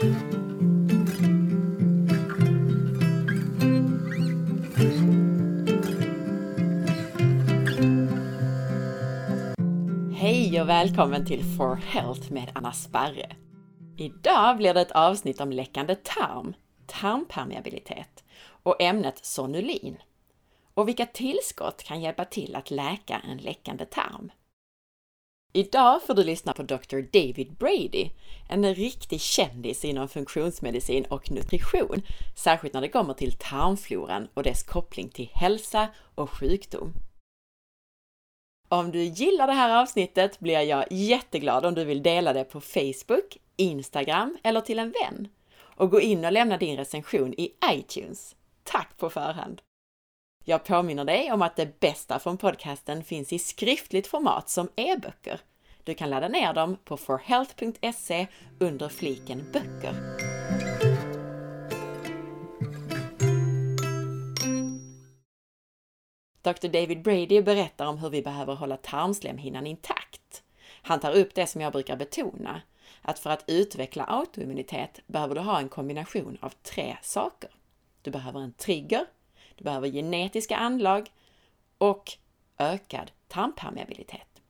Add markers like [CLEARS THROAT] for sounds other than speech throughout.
Hej och välkommen till For Health med Anna Sparre. Idag blir det ett avsnitt om läckande tarm, tarmpermeabilitet och ämnet sonulin och vilka tillskott kan hjälpa till att läka en läckande tarm. Idag får du lyssna på Dr. David Brady, en riktig kändis inom funktionsmedicin och nutrition, särskilt när det kommer till tarmfloran och dess koppling till hälsa och sjukdom. Om du gillar det här avsnittet blir jag jätteglad om du vill dela det på Facebook, Instagram eller till en vän. Och gå in och lämna din recension i iTunes. Tack på förhand! Jag påminner dig om att det bästa från podcasten finns i skriftligt format som e-böcker. Du kan ladda ner dem på forhealth.se under fliken böcker. Dr. David Brady berättar om hur vi behöver hålla tarmslemhinnan intakt. Han tar upp det som jag brukar betona, att för att utveckla autoimmunitet behöver du ha en kombination av tre saker. Du behöver en trigger, du behöver genetiska anlag och ökad tarmpermeabilitet.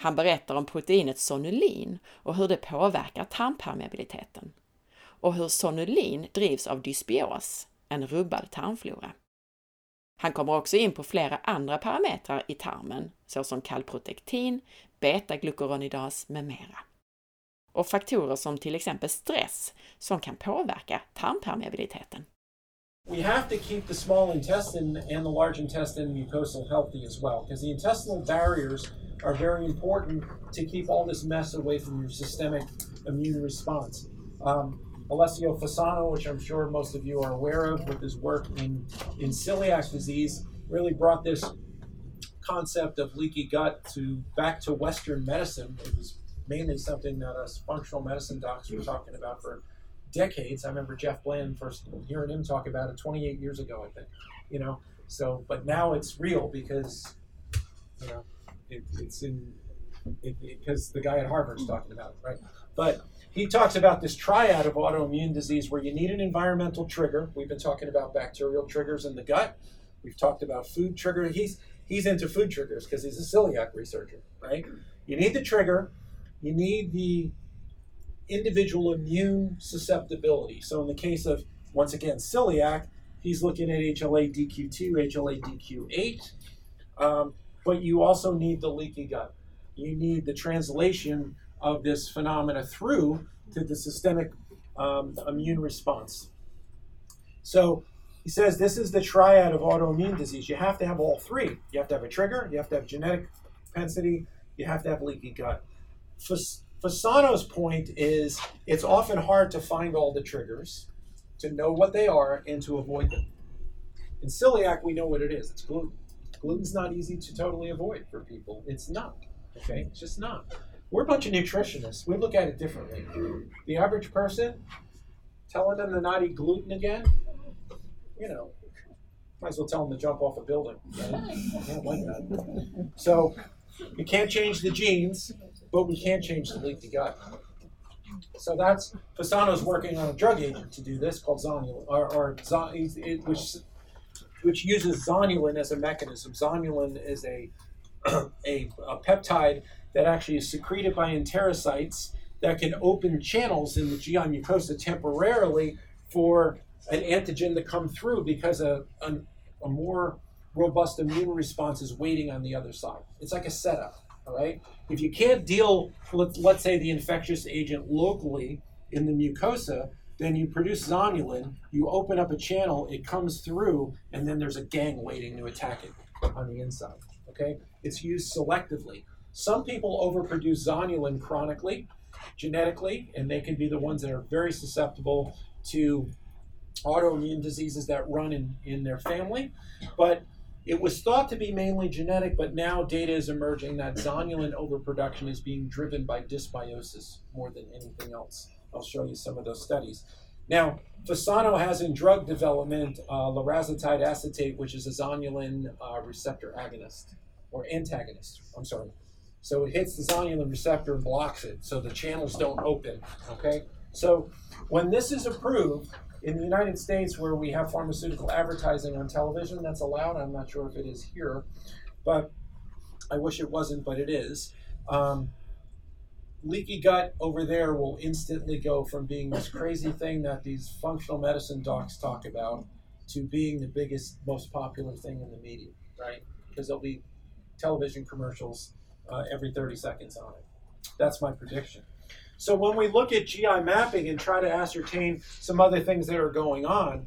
Han berättar om proteinet sonulin och hur det påverkar tarmpermeabiliteten och hur sonulin drivs av dysbios, en rubbad tarmflora. Han kommer också in på flera andra parametrar i tarmen, såsom kalprotektin, betaglukuronidas med mera. Och faktorer som till exempel stress som kan påverka tarmpermeabiliteten. We have to keep the small intestine and the large intestine mucosal healthy as well, because the intestinal barriers are very important to keep all this mess away from your systemic immune response. Um, Alessio Fasano, which I'm sure most of you are aware of with his work in, in celiac disease, really brought this concept of leaky gut to back to Western medicine. It was mainly something that us functional medicine docs were talking about for decades. I remember Jeff Bland first hearing him talk about it 28 years ago, I think. You know, so but now it's real because you know it, it's in because the guy at Harvard's talking about it, right? But he talks about this triad of autoimmune disease where you need an environmental trigger. We've been talking about bacterial triggers in the gut. We've talked about food trigger. He's he's into food triggers because he's a celiac researcher, right? You need the trigger. You need the individual immune susceptibility. So in the case of, once again, celiac, he's looking at HLA DQ2, HLA DQ8, um, but you also need the leaky gut. You need the translation of this phenomena through to the systemic um, immune response. So he says this is the triad of autoimmune disease. You have to have all three. You have to have a trigger, you have to have genetic propensity, you have to have leaky gut. Fasano's point is it's often hard to find all the triggers, to know what they are, and to avoid them. In celiac, we know what it is. It's gluten. Gluten's not easy to totally avoid for people. It's not. Okay? It's just not. We're a bunch of nutritionists. We look at it differently. The average person, telling them to not eat gluten again, you know, might as well tell them to jump off a building. Right? I don't like that. So you can't change the genes, but we can change the leaky gut. So that's Fasano's working on a drug agent to do this called zonulin, or, or which which uses zonulin as a mechanism. Zonulin is a, [CLEARS THROAT] a, a peptide that actually is secreted by enterocytes that can open channels in the GI mucosa temporarily for an antigen to come through because a, a, a more robust immune response is waiting on the other side. It's like a setup. All right. If you can't deal, with, let's say, the infectious agent locally in the mucosa, then you produce zonulin. You open up a channel, it comes through, and then there's a gang waiting to attack it on the inside. Okay. It's used selectively. Some people overproduce zonulin chronically, genetically, and they can be the ones that are very susceptible to autoimmune diseases that run in, in their family. But it was thought to be mainly genetic, but now data is emerging that zonulin overproduction is being driven by dysbiosis more than anything else. I'll show you some of those studies. Now, Fasano has in drug development uh, acetate, which is a zonulin uh, receptor agonist or antagonist. I'm sorry. So it hits the zonulin receptor and blocks it, so the channels don't open. Okay. So when this is approved in the United States, where we have pharmaceutical advertising on television, that's allowed. I'm not sure if it is here, but I wish it wasn't, but it is. Um, leaky gut over there will instantly go from being this crazy thing that these functional medicine docs talk about to being the biggest, most popular thing in the media, right? Because there'll be television commercials uh, every 30 seconds on it. That's my prediction. So when we look at GI mapping and try to ascertain some other things that are going on,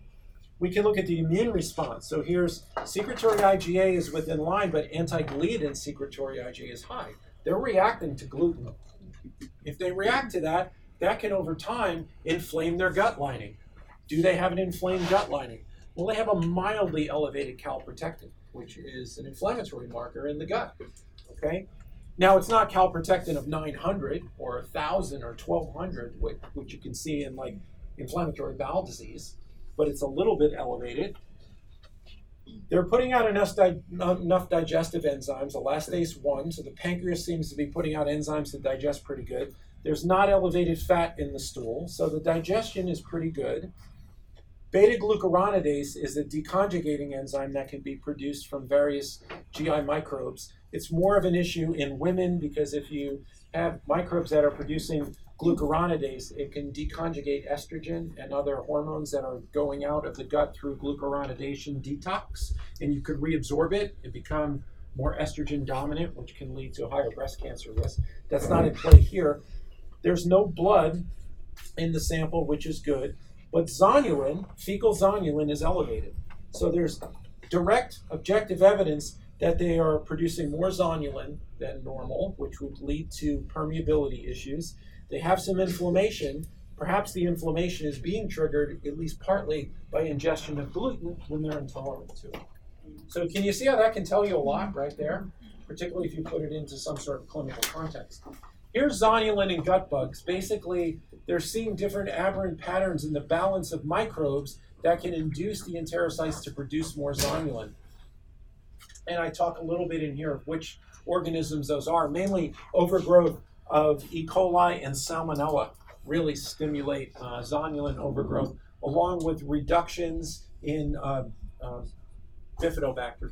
we can look at the immune response. So here's secretory IgA is within line, but anti-gliadin secretory IgA is high. They're reacting to gluten. If they react to that, that can over time inflame their gut lining. Do they have an inflamed gut lining? Well, they have a mildly elevated calprotectin, which is an inflammatory marker in the gut. Okay? Now, it's not calprotectin of 900 or 1,000 or 1,200, which, which you can see in like inflammatory bowel disease, but it's a little bit elevated. They're putting out enough, di- enough digestive enzymes, elastase 1, so the pancreas seems to be putting out enzymes to digest pretty good. There's not elevated fat in the stool, so the digestion is pretty good. Beta glucuronidase is a deconjugating enzyme that can be produced from various GI microbes. It's more of an issue in women because if you have microbes that are producing glucuronidase, it can deconjugate estrogen and other hormones that are going out of the gut through glucuronidation detox, and you could reabsorb it and become more estrogen dominant, which can lead to a higher breast cancer risk. That's not in play here. There's no blood in the sample, which is good. But zonulin, fecal zonulin, is elevated. So there's direct objective evidence that they are producing more zonulin than normal, which would lead to permeability issues. They have some inflammation. Perhaps the inflammation is being triggered, at least partly, by ingestion of gluten when they're intolerant to it. So, can you see how that can tell you a lot right there, particularly if you put it into some sort of clinical context? Here's zonulin in gut bugs. Basically, they're seeing different aberrant patterns in the balance of microbes that can induce the enterocytes to produce more zonulin. And I talk a little bit in here of which organisms those are, mainly overgrowth of E. coli and Salmonella really stimulate uh, zonulin overgrowth, along with reductions in uh, uh, bifidobacter.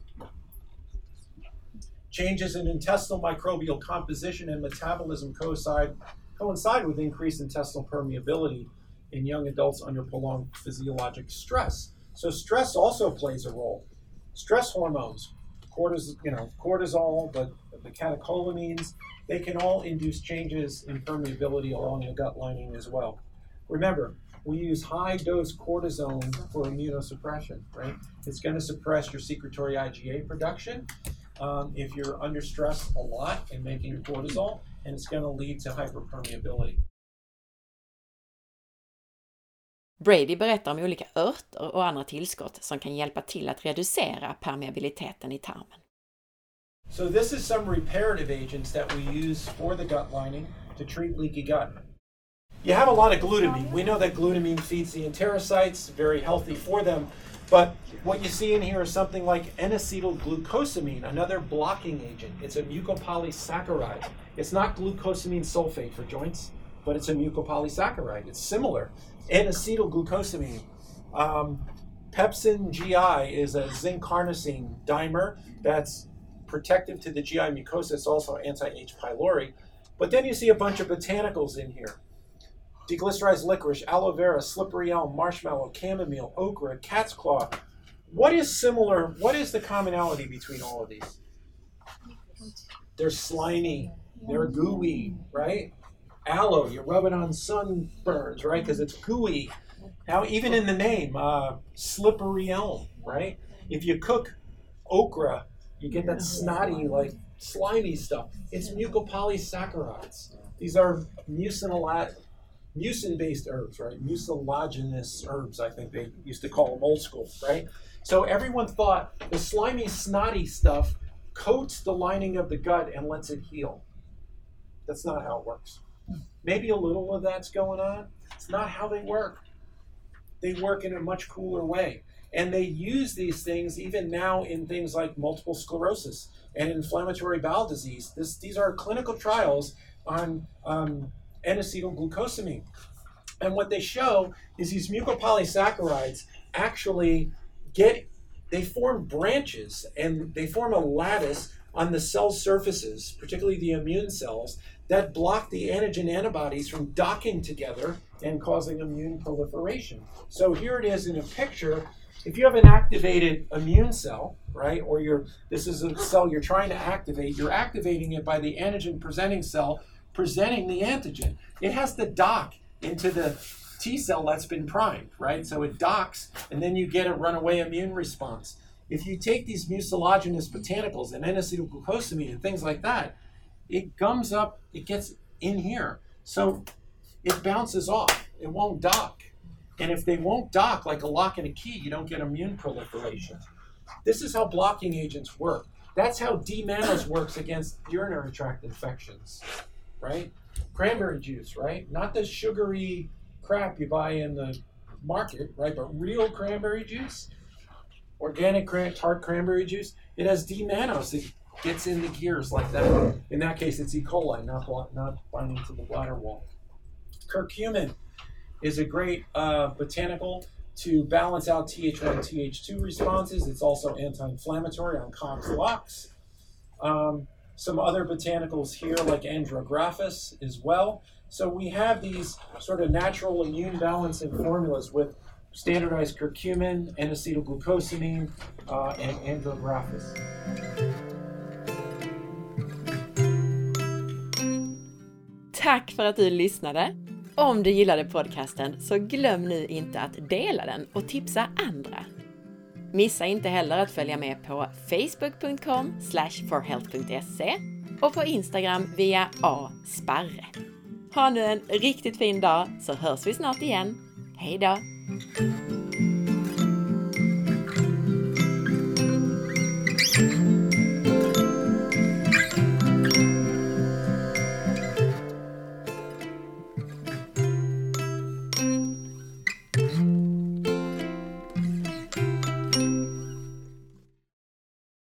Changes in intestinal microbial composition and metabolism coincide, coincide with increased intestinal permeability in young adults under prolonged physiologic stress. So stress also plays a role. Stress hormones, cortisol, you know, cortisol, but the catecholamines, they can all induce changes in permeability along the gut lining as well. Remember, we use high dose cortisone for immunosuppression, right? It's going to suppress your secretory IgA production um, if you're under stress a lot and making cortisol, and it's going to lead to hyperpermeability. Brady berättar om olika örter och andra tillskott som kan hjälpa till att reducera permeabiliteten i tarmen. So this is some reparative agents that we use for the gut lining to treat leaky gut. You have a lot of glutamine. We know that glutamine feeds the enterocytes, very healthy for them. But what you see in here is something like N-acetylglucosamine, another blocking agent. It's a mucopolysaccharide. It's not glucosamine sulfate for joints, but it's a mucopolysaccharide. It's similar. N-acetylglucosamine. Um, PepZin GI is a zinc carnosine dimer that's protective to the GI mucosa. It's also anti-H. pylori. But then you see a bunch of botanicals in here. Deglycerized licorice, aloe vera, slippery elm, marshmallow, chamomile, okra, cat's claw. What is similar? What is the commonality between all of these? They're slimy. They're gooey, right? Aloe, you rub it on sunburns, right? Because it's gooey. Now, even in the name, uh, slippery elm, right? If you cook okra, you get that snotty, like slimy stuff. It's mucopolysaccharides. These are mucinolate, mucin-based herbs, right? Mucilaginous herbs, I think they used to call them old school, right? So everyone thought the slimy, snotty stuff coats the lining of the gut and lets it heal. That's not how it works. Maybe a little of that's going on. It's not how they work. They work in a much cooler way. And they use these things even now in things like multiple sclerosis and inflammatory bowel disease. This, these are clinical trials on um, N-acetylglucosamine. And what they show is these mucopolysaccharides actually get, they form branches and they form a lattice on the cell surfaces, particularly the immune cells, that block the antigen antibodies from docking together and causing immune proliferation. So here it is in a picture. If you have an activated immune cell, right, or you're this is a cell you're trying to activate, you're activating it by the antigen presenting cell presenting the antigen. It has to dock into the T cell that's been primed, right? So it docks, and then you get a runaway immune response. If you take these mucilaginous botanicals and N-acetylglucosamine and things like that, it gums up, it gets in here. So it bounces off. It won't dock. And if they won't dock like a lock and a key, you don't get immune proliferation. This is how blocking agents work. That's how D-mannose works against urinary tract infections, right? Cranberry juice, right? Not the sugary crap you buy in the market, right? But real cranberry juice, organic cran- tart cranberry juice, it has D-mannose. It gets in the gears like that. In that case, it's E. coli, not, not binding to the bladder wall. Curcumin is a great uh, botanical to balance out Th1, Th2 responses. It's also anti-inflammatory on COX LOX. Um, some other botanicals here like Andrographis as well. So we have these sort of natural immune balancing formulas with standardized curcumin, N-acetylglucosamine, uh, and Andrographis. Tack för att du lyssnade! Om du gillade podcasten så glöm nu inte att dela den och tipsa andra. Missa inte heller att följa med på facebook.com forhealth.se och på Instagram via asparre. Ha nu en riktigt fin dag så hörs vi snart igen. Hejdå!